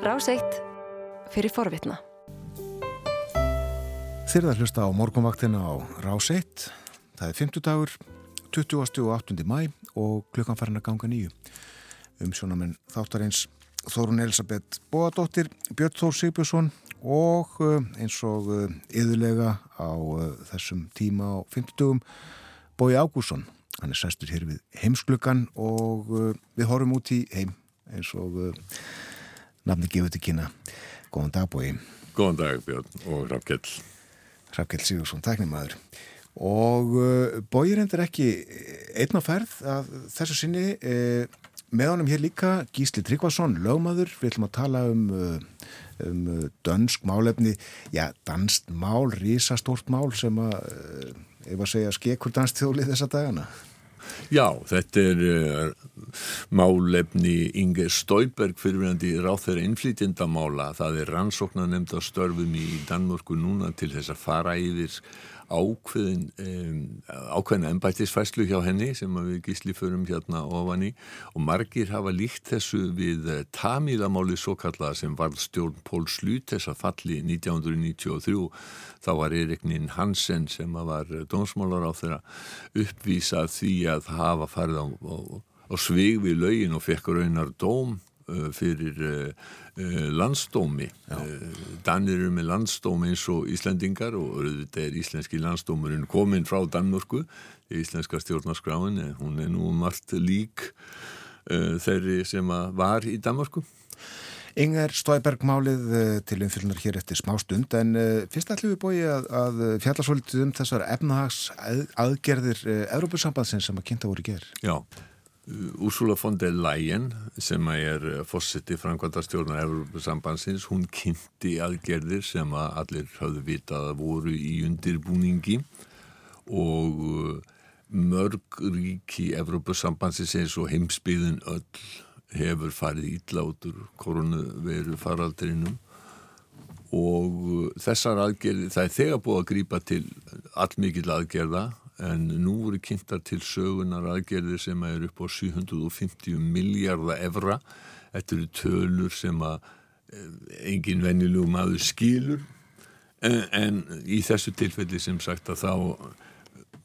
Ráseitt fyrir forvitna. Þyrða hlusta á morgunvaktina á Ráseitt. Það er 50 dagur, 20. og 8. mæ og klukkan farin að ganga nýju. Um sjónamenn þáttarins Þórun Elisabeth Bóadóttir, Björn Þór Sigbjörnsson og uh, eins og yðurlega uh, á uh, þessum tíma á 50 dugum Bói Ágússon. Hann er sæstur hér við heimsklukkan og við horfum út í heim eins og nafni gefur til kynna. Góðan dag bói. Góðan dag Björn og Hrafkell. Hrafkell Sigursson, tæknimaður. Og uh, bói reyndir ekki einn á ferð að þessu sinni uh, með honum hér líka Gísli Tryggvason, lögmaður. Við ætlum að tala um, uh, um dönsk málefni, já, danst mál, risastórt mál sem að, ef að segja, skekur danstþjólið þessa dagana. Já, þetta er uh, málefni Inge Stauberg fyrirverandi ráð þeirra innflýtjendamála. Það er rannsóknar nefnd á störfum í Danmörku núna til þess að fara yfir ákveðin um, ákveðina ennbættisfæslu hjá henni sem við gísli förum hérna ofan í. Og margir hafa líkt þessu við uh, tamíðamáli svo kallað sem varð stjórn Pól Slut þess að falli 1993 þá var Eiriknin Hansen sem var dómsmálar á þeirra uppvísað því að hafa farið á, á, á svig við laugin og fekk raunar dóm fyrir uh, landsdómi. Danir eru með landsdómi eins og Íslandingar og auðvitað er íslenski landsdómurinn komin frá Danmörku íslenska stjórnarskráin hún er nú margt lík þeirri sem var í Danmörku. Inger Stóiberg málið til umfylgnar hér eftir smá stund en fyrst ætlum við búið að, að fjalla svolítið um þessar efnahags aðgerðir Európusambandsins sem að kynnta voru ger Já Úrsula von der Leyen sem er fórseti framkvæmdarstjórnar Európa-sambansins, hún kynnti aðgerðir sem að allir hafðu vitað að voru í undirbúningi og mörg ríki Európa-sambansins eins og heimsbyðin öll hefur farið úr koronaviru faraldrinum og þessar aðgerðir, það er þegar búið að grýpa til allmikið aðgerða en nú voru kynntar til sögunar aðgerðir sem er upp á 750 miljardar evra. Þetta eru tölur sem að engin venjulegu maður skilur. En, en í þessu tilfelli sem sagt að þá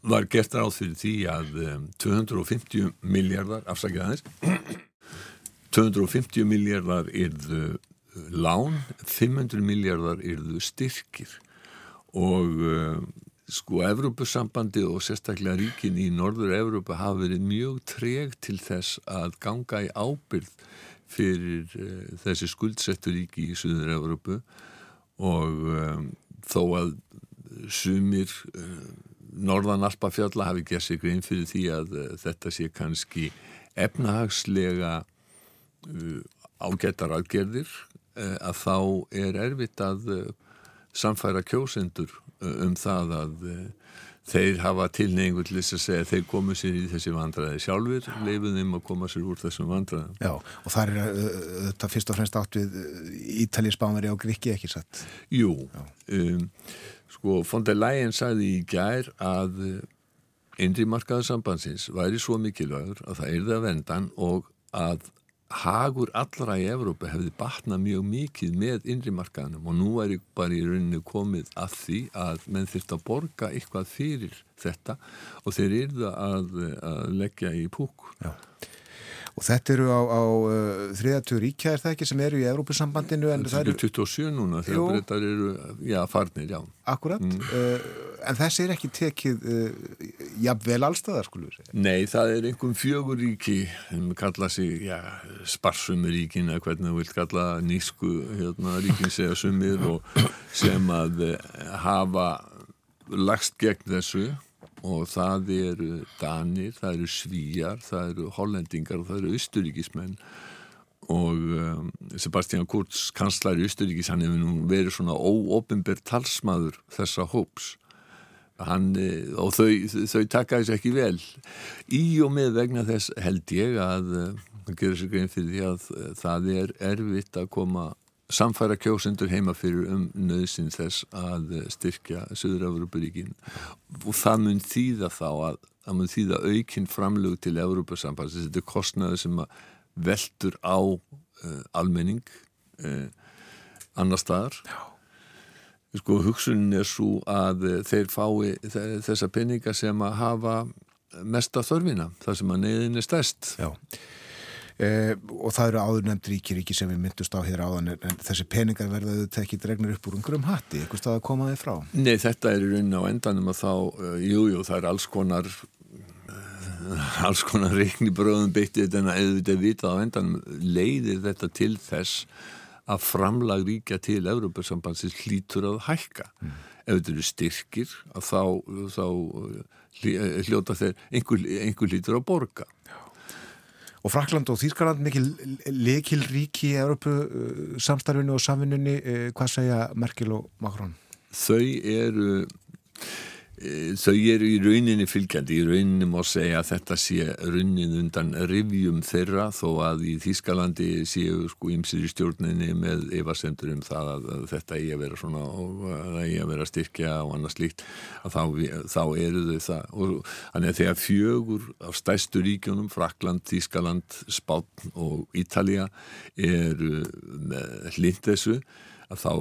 var gert ráð fyrir því að 250 miljardar afsakið aðeins 250 miljardar yrðu lán 500 miljardar yrðu styrkir. Og Sko, Evrópusambandi og sérstaklega ríkin í Norður Evrópa hafa verið mjög treg til þess að ganga í ábyrð fyrir uh, þessi skuldsettu ríki í Suður Evrópu. Og um, þó að sumir uh, Norðan Alpafjalla hafi gert sig grein fyrir því að uh, þetta sé kannski efnahagslega ágættar aðgerðir að þá er erfitt að samfæra kjósendur um það að þeir hafa tilneingu til þess að segja að þeir komu sér í þessi vandræði sjálfur leifum þeim að koma sér úr þessum vandræðum. Já, og það er þetta fyrst og fremst átt við Ítalið spánveri á Gríki ekki satt? Jú, um, sko von der Leyen sagði í gær að indri markaðu sambansins væri svo mikilvægur að það erði að vendan og að hagur allra í Evrópa hefði batnað mjög mikið með innrimarkaðanum og nú er ég bara í rauninu komið að því að menn þurft að borga eitthvað fyrir þetta og þeir eru að, að leggja í púk. Já. Og þetta eru á, á uh, þriðatur ríkja, er það ekki, sem eru í Evrópussambandinu? Það eru 27 núna þegar breytar eru, já, farnir, já. Akkurat, mm. uh, en þessi er ekki tekið uh, jafnvel allstaðar, skulur við segja? Nei, það er einhvern fjögur ríki sem kalla sig, já, sparsumuríkin eða hvernig þú vilt kalla nýsku hérna, ríkin segja sumir og sem að hafa lagst gegn þessu og það eru Danir, það eru Svíjar, það eru Hollendingar og það eru Östuríkismenn og um, Sebastian Kurz, kanslar í Östuríkis, hann hefur nú verið svona óopimbert talsmaður þessa hóps. Hann, eh, og þau, þau taka þessu ekki vel. Í og með vegna þess held ég að það gerir sér grein fyrir því að það er erfitt að koma samfæra kjósendur heima fyrir um nöðsinn þess að styrkja Suður-Európaríkin og það mun þýða þá að það mun þýða aukinn framlög til Európa-samband þetta er kostnaði sem veldur á uh, almenning eh, annar staðar. Sko hugsunin er svo að þeir fái þessa peninga sem að hafa mesta þörfina, það sem að neyðin er stærst. Já Eh, og það eru áður nefnd ríki ríki sem við myndust á hér áðan en þessi peningar verða þau tekið dregnir upp úr umhverjum hatti, eitthvað stað að koma þið frá? Nei, þetta er í rauninni á endanum að þá jújú, uh, jú, það er alls konar uh, alls konar reikni bröðum beittið en að auðvitað vita á endanum leiðir þetta til þess að framlag ríkja til Európa-sambandsins hlítur að hækka. Mm. ef þetta eru styrkir þá, þá hljóta þeir einhver, einhver hlítur að borga Og Frakland og Þýrskaland mikil lekil ríki í Európu uh, samstarfinu og samvinnunni, uh, hvað segja Merkel og Macron? Þau eru Eh, þau eru í rauninni fylgjandi, í rauninni má segja að þetta sé raunin undan rivjum þeirra þó að í Þískalandi séu sko ímsir í stjórninni með evasendur um það að, þetta eigi að vera svona og að það eigi að vera styrkja og annað slíkt að þá, þá eru þau það. Og þannig að þegar fjögur af stæstu ríkjónum, Frakland, Þískaland, Spán og Ítalija eru með hlind þessu að þá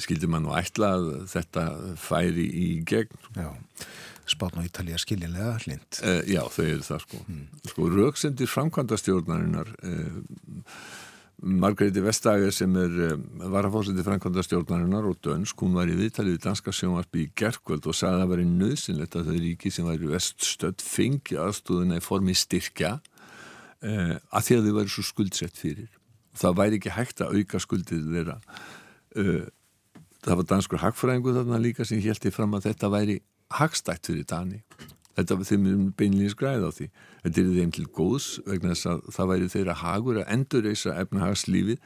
skildi mann og ætla að þetta færi í gegn? Já, spátn og Ítalija skiljanlega hlind uh, Já, þau eru það sko. Mm. sko rauksendir framkvæmda stjórnarinnar uh, eh, Margreði Vestager sem er uh, varafósiti framkvæmda stjórnarinnar og dönsk, hún var í viðtalið í Danska sjónvarpi í gerkvöld og sagði að það væri nöðsynlegt að það ríki sem væri veststödd fengi aðstóðuna í formi styrkja að því að þau væri svo skuldsett fyrir. Það væri ekki hægt að auka skuldið þeirra það var danskur hagfræðingu þarna líka sem ég fram að þetta væri hagstætt fyrir Dani. Þetta var þeim beinlýnins græð á því. Þetta er þeim til góðs vegna þess að það væri þeirra hagur að endurreysa efnahagslífi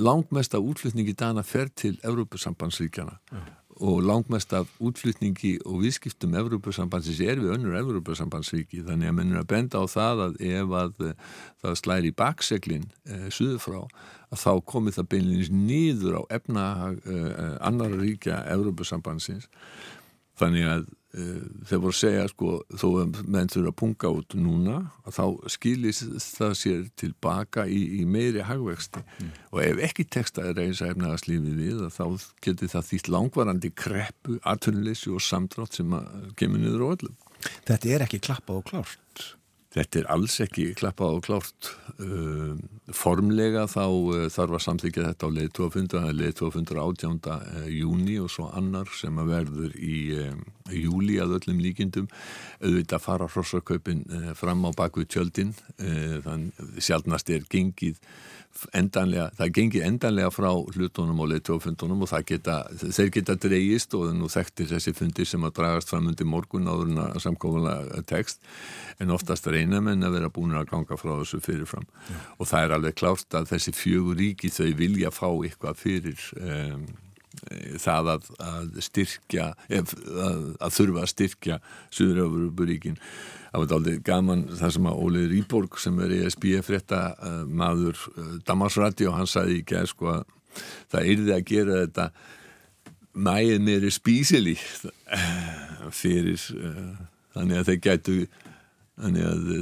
langmest af útflutningi Dana fer til Evrópusambandsríkjana ja. Og langmest af útflutningi og viðskiptum Evrópusambandsins er við önnur Evrópusambandsríki. Þannig að mennur að benda á það að ef að það slæri í bakseglin eh, suðu frá að þá komið það beinleins nýður á efna uh, annar ríkja Európusambansins þannig að þeir voru að segja sko þó að menn þurfa að punga út núna að þá skilis það sér tilbaka í, í meiri hagvexti mm. og ef ekki texta er reysa efnaðarslífið við þá getur það þýtt langvarandi kreppu, atvinnleysi og samdrátt sem kemur niður á öllum Þetta er ekki klappað og klárt Þetta er alls ekki klappað og klárt. Uh, formlega þá uh, þarf að samþykja þetta á er leiðtófundur 18. Uh, júni og svo annar sem að verður í júli að öllum líkindum. Auðvitað fara hrossarkaupin uh, fram á bakvið tjöldin, uh, þannig sjálfnast er gengið endanlega, það gengir endanlega frá hlutunum og leittófundunum og geta, þeir geta dreyist og nú þekktir þessi fundir sem að dragast fram undir morgun áður en að samkóðulega tekst en oftast reyna menn að vera búin að ganga frá þessu fyrirfram Já. og það er alveg klárt að þessi fjögur ríki þau vilja fá eitthvað fyrir um, það að, að styrkja að, að þurfa að styrkja Suðuröfuríkin það var aldrei gaman það sem að Óli Rýborg sem er ESB frétta uh, maður uh, Damarsrati og hann sagði ekki að sko að það yrði að gera þetta mæið meiri spísili fyrir uh, þannig að þeir gætu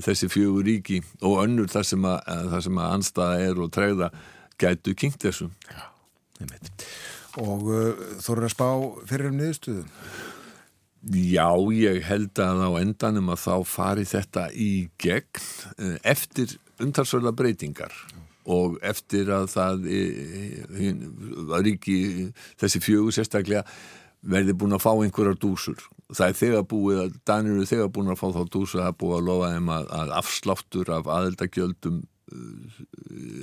þessi fjögur ríki og önnur þar sem að, að anstaða er og træða gætu kynkt þessu. Já, nefnitt og uh, þú eru að spá fyrir um niðurstuðu? Já, ég held að á endanum að þá fari þetta í gegn uh, eftir umtalsvölda breytingar. Og eftir að það var ekki þessi fjögur sérstaklega verði búin að fá einhverjar dúsur. Það er þegar búið að Danir eru þegar búin að fá þá dúsur að búið að lofa þeim að, að afsláttur af aðeldagjöldum uh,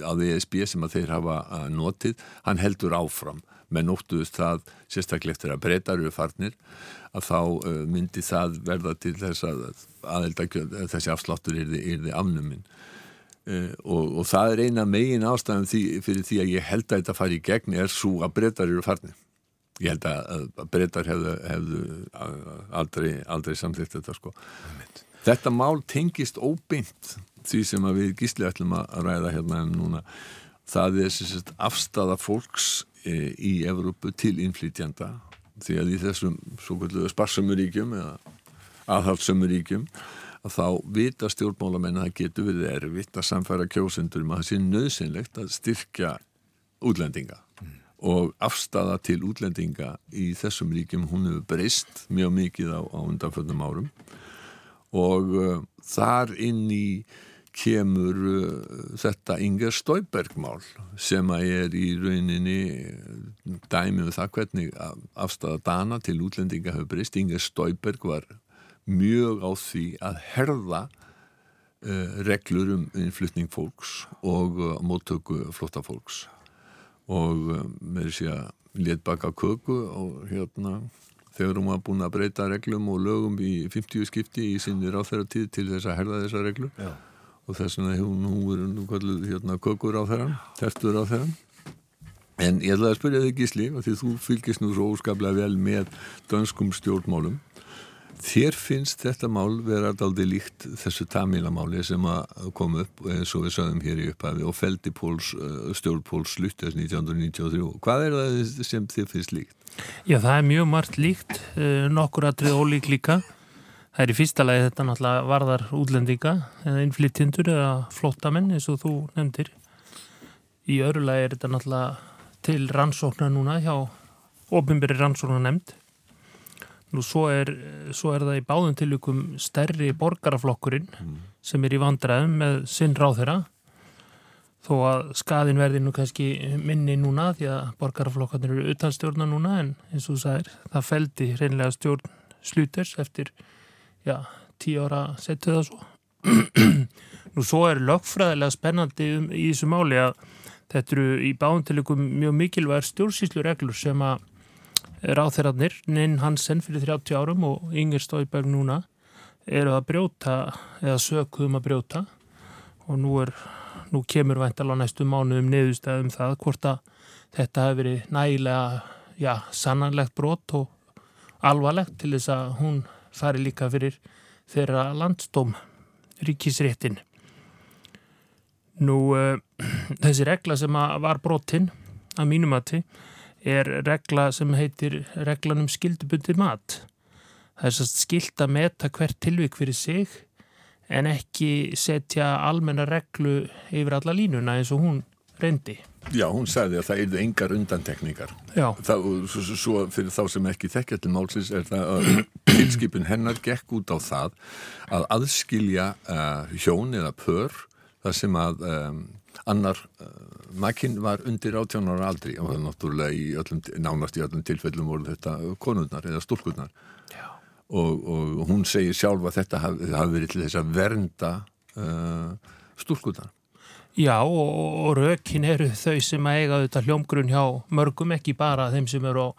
á VSB sem að þeir hafa notið, hann heldur áfram með nóttuðust það sérstaklega eftir að breytar eru farnir að þá uh, myndi það verða til þess að aðeldagjöld, þessi afsláttur er þið afnuminn uh, og, og það er eina megin ástæðan því, fyrir því að ég held að þetta fari í gegn er svo að breytar eru farnir. Ég held að, að breytar hefðu, hefðu aldrei, aldrei samþýtt þetta sko. Þetta mál tengist óbeint því sem við gísli ætlum að ræða hérna en núna. Það er afstafa fólks e, í Evrópu til innflytjanda því að í þessum sparsamuríkjum eða aðhaldsumuríkjum að þá vita stjórnmálamenn að það getur verið erfitt að samfæra kjósendur um að það sé nöðsynlegt að styrkja útlendinga mm. og afstafa til útlendinga í þessum ríkjum hún hefur breyst mjög mikið á, á undanföldum árum og uh, þar inn í kemur uh, þetta Inger Stauberg-mál sem að er í rauninni dæmið um það hvernig afstæða dana til útlendinga hefur breyst. Inger Stauberg var mjög á því að herða uh, reglur um innflytning fólks og uh, móttöku flotta fólks og uh, með því að let baka köku og hérna þegar hún var búin að breyta reglum og lögum í 50 skipti í sinni ráþæratíð til þess að herða þessa reglu Já og þess vegna hefur nú verið nú kalluð hérna kökur á þeirra, tertur á þeirra en ég ætlaði að spyrja þig Gísli og því þú fylgist nú svo óskaplega vel með dönskum stjórnmálum. Þér finnst þetta mál vera aldrei líkt þessu Tamílamáli sem að koma upp eins og við sögum hér í upphafi og feldi Póls, eh, stjórn Póls sluttast 1993 hvað er það sem þið finnst líkt? Já það er mjög margt líkt eh, nokkur aðrið ólík líka Það er í fyrsta lagi þetta náttúrulega varðar útlendinga eða innflytjendur eða flottamenn eins og þú nefndir. Í öru lagi er þetta náttúrulega til rannsóknar núna hjá ofinberi rannsóknar nefnd. Nú svo er, svo er það í báðum tilvíkum stærri borgaraflokkurinn mm. sem er í vandræðum með sinn ráð þeirra. Þó að skadin verði nú kannski minni núna því að borgaraflokkarnir eru utanstjórna núna en eins og þú sagir það feldi reynlega stjórn sluters eftir já, tíu ára setju það svo. Nú svo er lögfræðilega spennandi um, í þessu máli að þetta eru í báðuntilegum mjög mikilvægur stjórnsýslu reglur sem að ráþeirarnir, Ninn Hansen fyrir 30 árum og Inger Stóiberg núna eru að brjóta eða sökuðum að brjóta. Og nú, er, nú kemur væntalega næstu mánuðum neðustæðum það hvort að þetta hefur verið nægilega já, sannanlegt brot og alvarlegt til þess að hún fari líka fyrir þeirra landstóm ríkisréttin. Nú, uh, þessi regla sem var brotinn að mínumati er regla sem heitir reglanum skildubundi mat. Það er sast skilt að meta hvert tilvík fyrir sig en ekki setja almenna reglu yfir alla línuna eins og hún reyndi. Já, hún sagði að það eru engar undantekningar. Já. Það, svo, fyrir þá sem ekki þekkja til málsins er það að tilskipin hennar gekk út á það að aðskilja uh, hjón eða pör þar sem að um, annar uh, makinn var undir 18 ára aldri og það er náttúrulega í öllum, nánast í öllum tilfellum voru þetta konurnar eða stúlkurnar. Já. Og, og hún segir sjálf að þetta hafi, hafi verið til þess að vernda uh, stúlkurnar. Já og, og rökin eru þau sem að eiga þetta hljómgrunn hjá mörgum, ekki bara þeim sem eru,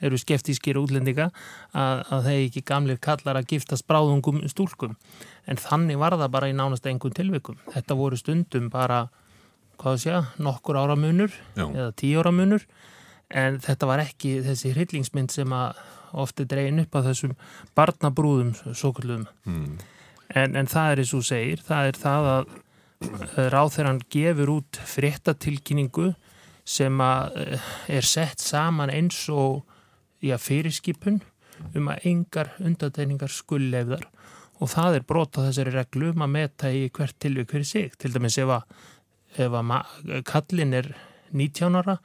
eru skeftískir útlendinga, að, að þeir ekki gamlir kallar að giftast bráðungum stúlkum. En þannig var það bara í nánast einhvern tilvikum. Þetta voru stundum bara, hvað sé ég, nokkur ára munur Já. eða tíu ára munur, en þetta var ekki þessi hryllingsmynd sem að ofti dreyin upp að þessum barnabrúðum, svo kallum. Mm. En, en það er eins og segir, það er það að þegar hann gefur út fréttatilkynningu sem eh, er sett saman eins og já, fyrirskipun um að engar undateiningar skullefðar og það er brota þessari reglu um að meta í hvert tilvík fyrir sig. Til dæmis ef að, ef að kallin er 19 ára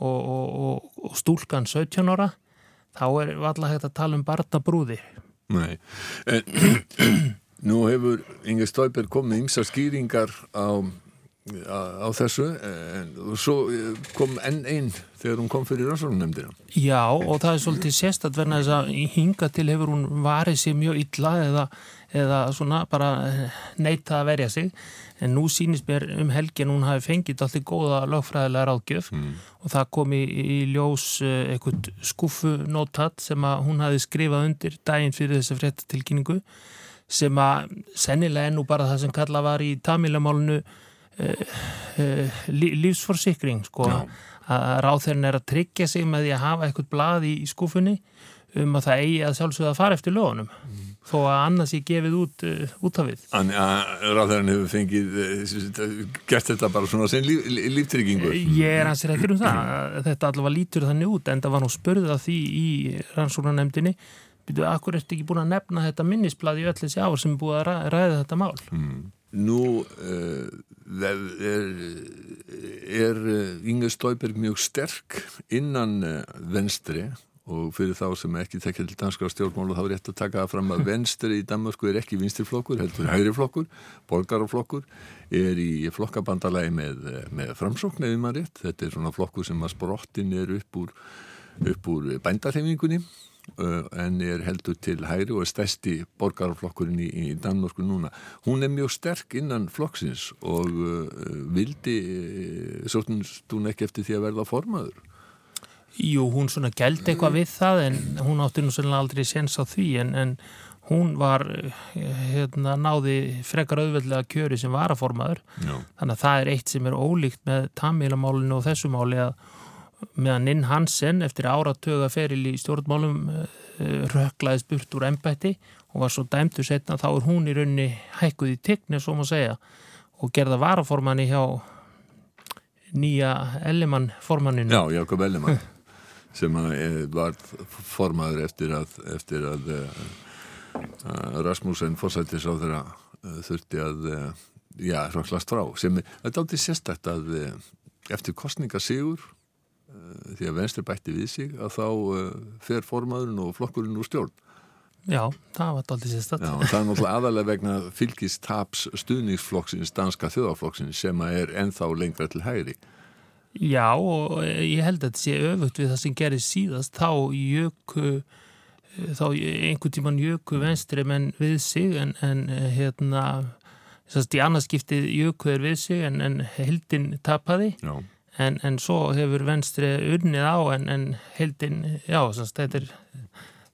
og, og, og stúlkan 17 ára þá er alltaf hægt að tala um barnabrúði. Nei, en Nú hefur Inge Stauber komið ymsa skýringar á, á, á þessu en svo eh, kom enn einn þegar hún kom fyrir rannsóknumnefndina. Já og það er svolítið sérstatt verna þess að hinga til hefur hún varið sér mjög illa eða, eða svona bara neita að verja sig en nú sínist mér um helgin hún hafi fengið alltaf góða lögfræðilega ráðgjöf mm. og það kom í, í ljós eh, eitthvað skuffunótat sem að hún hafi skrifað undir daginn fyrir þessa fréttatilkynningu sem að sennilega ennú bara það sem kalla var í tamilamálunu uh, uh, lífsforsikring sko Já. að ráþeirinn er að tryggja sig með því að hafa eitthvað blað í, í skúfunni um að það eigi að sjálfsögða að fara eftir lögunum mm. þó að annars ég gefið út uh, út af við. Þannig að ráþeirinn hefur fengið gert þetta bara svona sem líf, líftryggingu? Ég er hans réttur um það þetta allavega lítur þannig út en það var nú spörðað því í rannsóknarnemdini Býtu, akkur ertu ekki búin að nefna þetta minnisblad í öll þessi ár sem er búið að ræða þetta mál? Mm. Nú uh, er, er Inge Stauberg mjög sterk innan uh, venstri og fyrir þá sem ekki tekja til danska stjórnmálu þá er rétt að taka fram að venstri í Danmarku er ekki vinstirflokkur, heldur hægriflokkur borgaraflokkur, er í flokkabandalagi með, með framsókn eða maður rétt, þetta er svona flokkur sem að sprottin er upp úr, upp úr bændarhefingunni en er heldur til hægri og er stæsti borgarflokkurinn í, í Danmörku núna. Hún er mjög sterk innan flokksins og uh, vildi uh, sóttunst hún ekki eftir því að verða formaður? Jú, hún svona gældi eitthvað við það en hún átti nú svolítið aldrei séns á því en, en hún var hérna náði frekar auðveldlega kjöri sem var að formaður Já. þannig að það er eitt sem er ólíkt með tamilamálinu og þessu máli að meðan Ninn Hansen eftir áratöga feril í stjórnmálum röklaðist burt úr ennbætti og var svo dæmtu setna þá er hún í raunni hækkuð í tigni, svo má segja og gerða varaformanni hjá nýja Ellimann formanninu Já, Jakob Ellimann sem eh, var formaður eftir að, eftir að uh, Rasmussen fórsættis á þeirra þurfti að já, röklast frá. Sem er aldrei sérstætt að eftir kostningasígur því að venstri bætti við sig að þá fer formaðurinn og flokkurinn úr stjórn. Já, það var aldrei sérstætt Já, það er náttúrulega aðalega vegna fylgistaps stuðningsflokksins, danska þjóðaflokksins sem er ennþá lengra til hægri. Já og ég held að þetta sé öfugt við það sem gerir síðast. Þá jöku þá einhvern tíman jöku venstri menn við sig en, en hérna í annarskiptið jöku er við sig en, en heldin tapaði en, en svo hefur venstri unnið á en heldin já, þetta er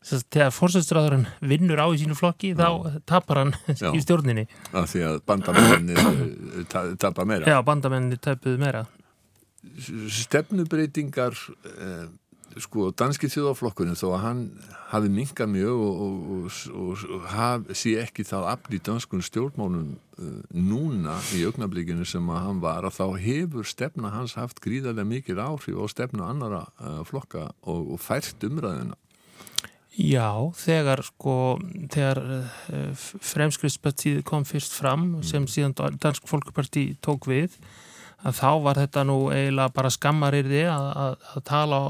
þegar fórsætstráðurinn vinnur á í sínu flokki já. þá tapar hann já. í stjórninni að Því að bandamenninni tapar meira Já, bandamenninni tapuð meira stefnubreitingar eh, sko danski þjóðaflokkurinn þó að hann hafi minkað mjög og, og, og, og sé ekki það afl í danskun stjórnmálum eh, núna í augnablíkinu sem að hann var að þá hefur stefna hans haft gríðarlega mikil áhrif á stefna annara eh, flokka og fært umræðina Já, þegar sko, þegar uh, Fremskriðspartíð kom fyrst fram sem mm. síðan Dansk Folkeparti tók við að þá var þetta nú eiginlega bara skammarirði að, að, að tala,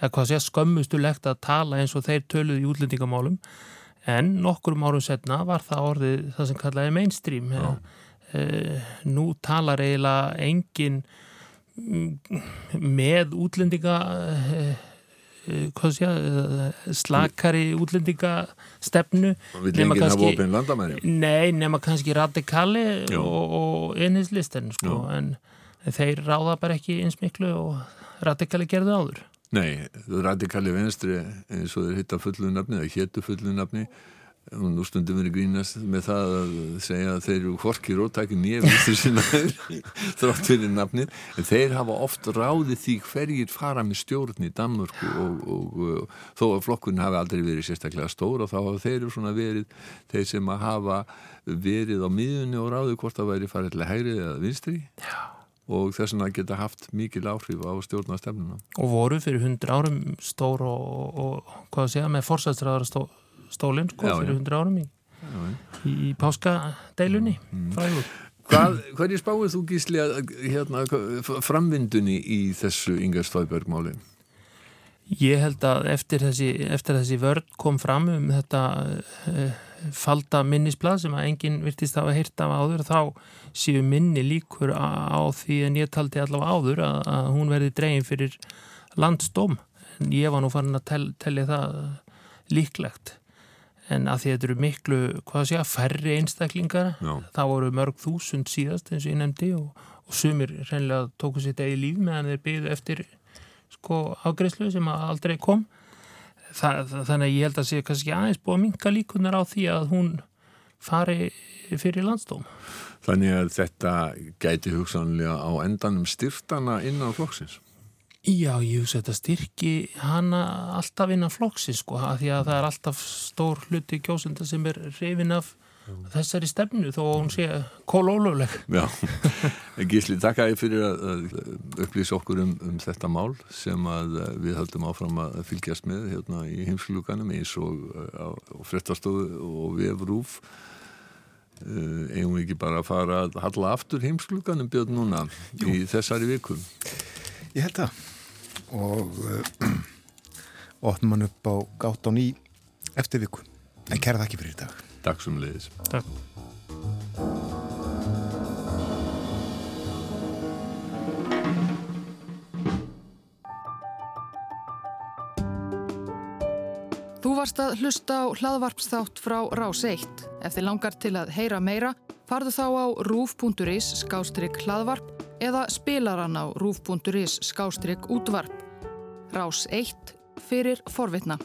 eða hvað sé skömmustulegt að tala eins og þeir töluði í útlendingamálum. En nokkur árum setna var það orðið það sem kallaði mainstream e, e, nú talar eiginlega engin mm, með útlendinga e, sé slakari útlendingastefnu nema kannski, nei, nema kannski radikali og, og einhverslisten sko, en þeir ráða bara ekki eins miklu og radikali gerðu áður. Nei, radikali venstri eins og þeir hitta fullu nafni eða héttu fullu nafni og nú stundum við grínast með það að segja að þeir eru hvorki róttæki nýja vinstri sinna þrátt fyrir nafni en þeir hafa oft ráðið því hverjir fara með stjórn í Danmörku og, og, og þó að flokkurinn hafi aldrei verið sérstaklega stór og þá hafa þeir eru svona verið þeir sem að hafa verið á miðunni og ráðið hvort það væri farið til hægrið eða vinstri Já og þess vegna geta haft mikil áhrif á stjórnastefnuna. Og voru fyrir hundur árum stór og, og hvað að með forsætstraðara stó, stólinn sko fyrir hundur árum í, í páskadeilunni mm. frægur. Hvað, hverju spáið þú gísli að hérna, framvindunni í þessu Ingar Stóðberg-máli? Ég held að eftir þessi, eftir þessi vörd kom fram um þetta uh, falda minnisblad sem að enginn virtist að hafa heyrt af áður þá séu minni líkur á því en ég taldi allavega áður að, að hún verði dregin fyrir landsdóm. En ég var nú farin að tel, tellja það líklegt. En að því þetta eru miklu, hvað sé að færri einstaklingar, Já. þá voru mörg þúsund síðast eins og ég nefndi og, og sumir reynilega tóku sitt eigi líf meðan þeir byggðu eftir sko ágreifslu sem aldrei kom. það, þannig að ég held að sé kannski aðeins búið að minka líkunar á því að hún fari fyrir landstóm. Þannig að þetta gæti hugsanlega á endanum styrtana innan flokksins? Já, ég hugsa þetta styrki hana alltaf innan flokksins sko, að því að það er alltaf stór hluti kjósenda sem er reyfin af þessari stefnu þó hún sé kólólöfleg Já, Gísli, takk að ég fyrir að upplýsa okkur um, um þetta mál sem að við höldum áfram að fylgjast með hérna í heimsluganum eins og á, á frettastofu og vefrúf Uh, eigum við ekki bara að fara að halla aftur heimskluganum björn núna Jú. í þessari viku? Ég held það. Og uh, opnum hann upp á gátt á ný eftir viku en kæra það ekki fyrir í dag Takk sem leiðis Takk Þú varst að hlusta á hlaðvarpsþátt frá Rás 1. Ef þið langar til að heyra meira, farðu þá á rúf.is skástrygg hlaðvarp eða spilaran á rúf.is skástrygg útvarp. Rás 1 fyrir forvitna.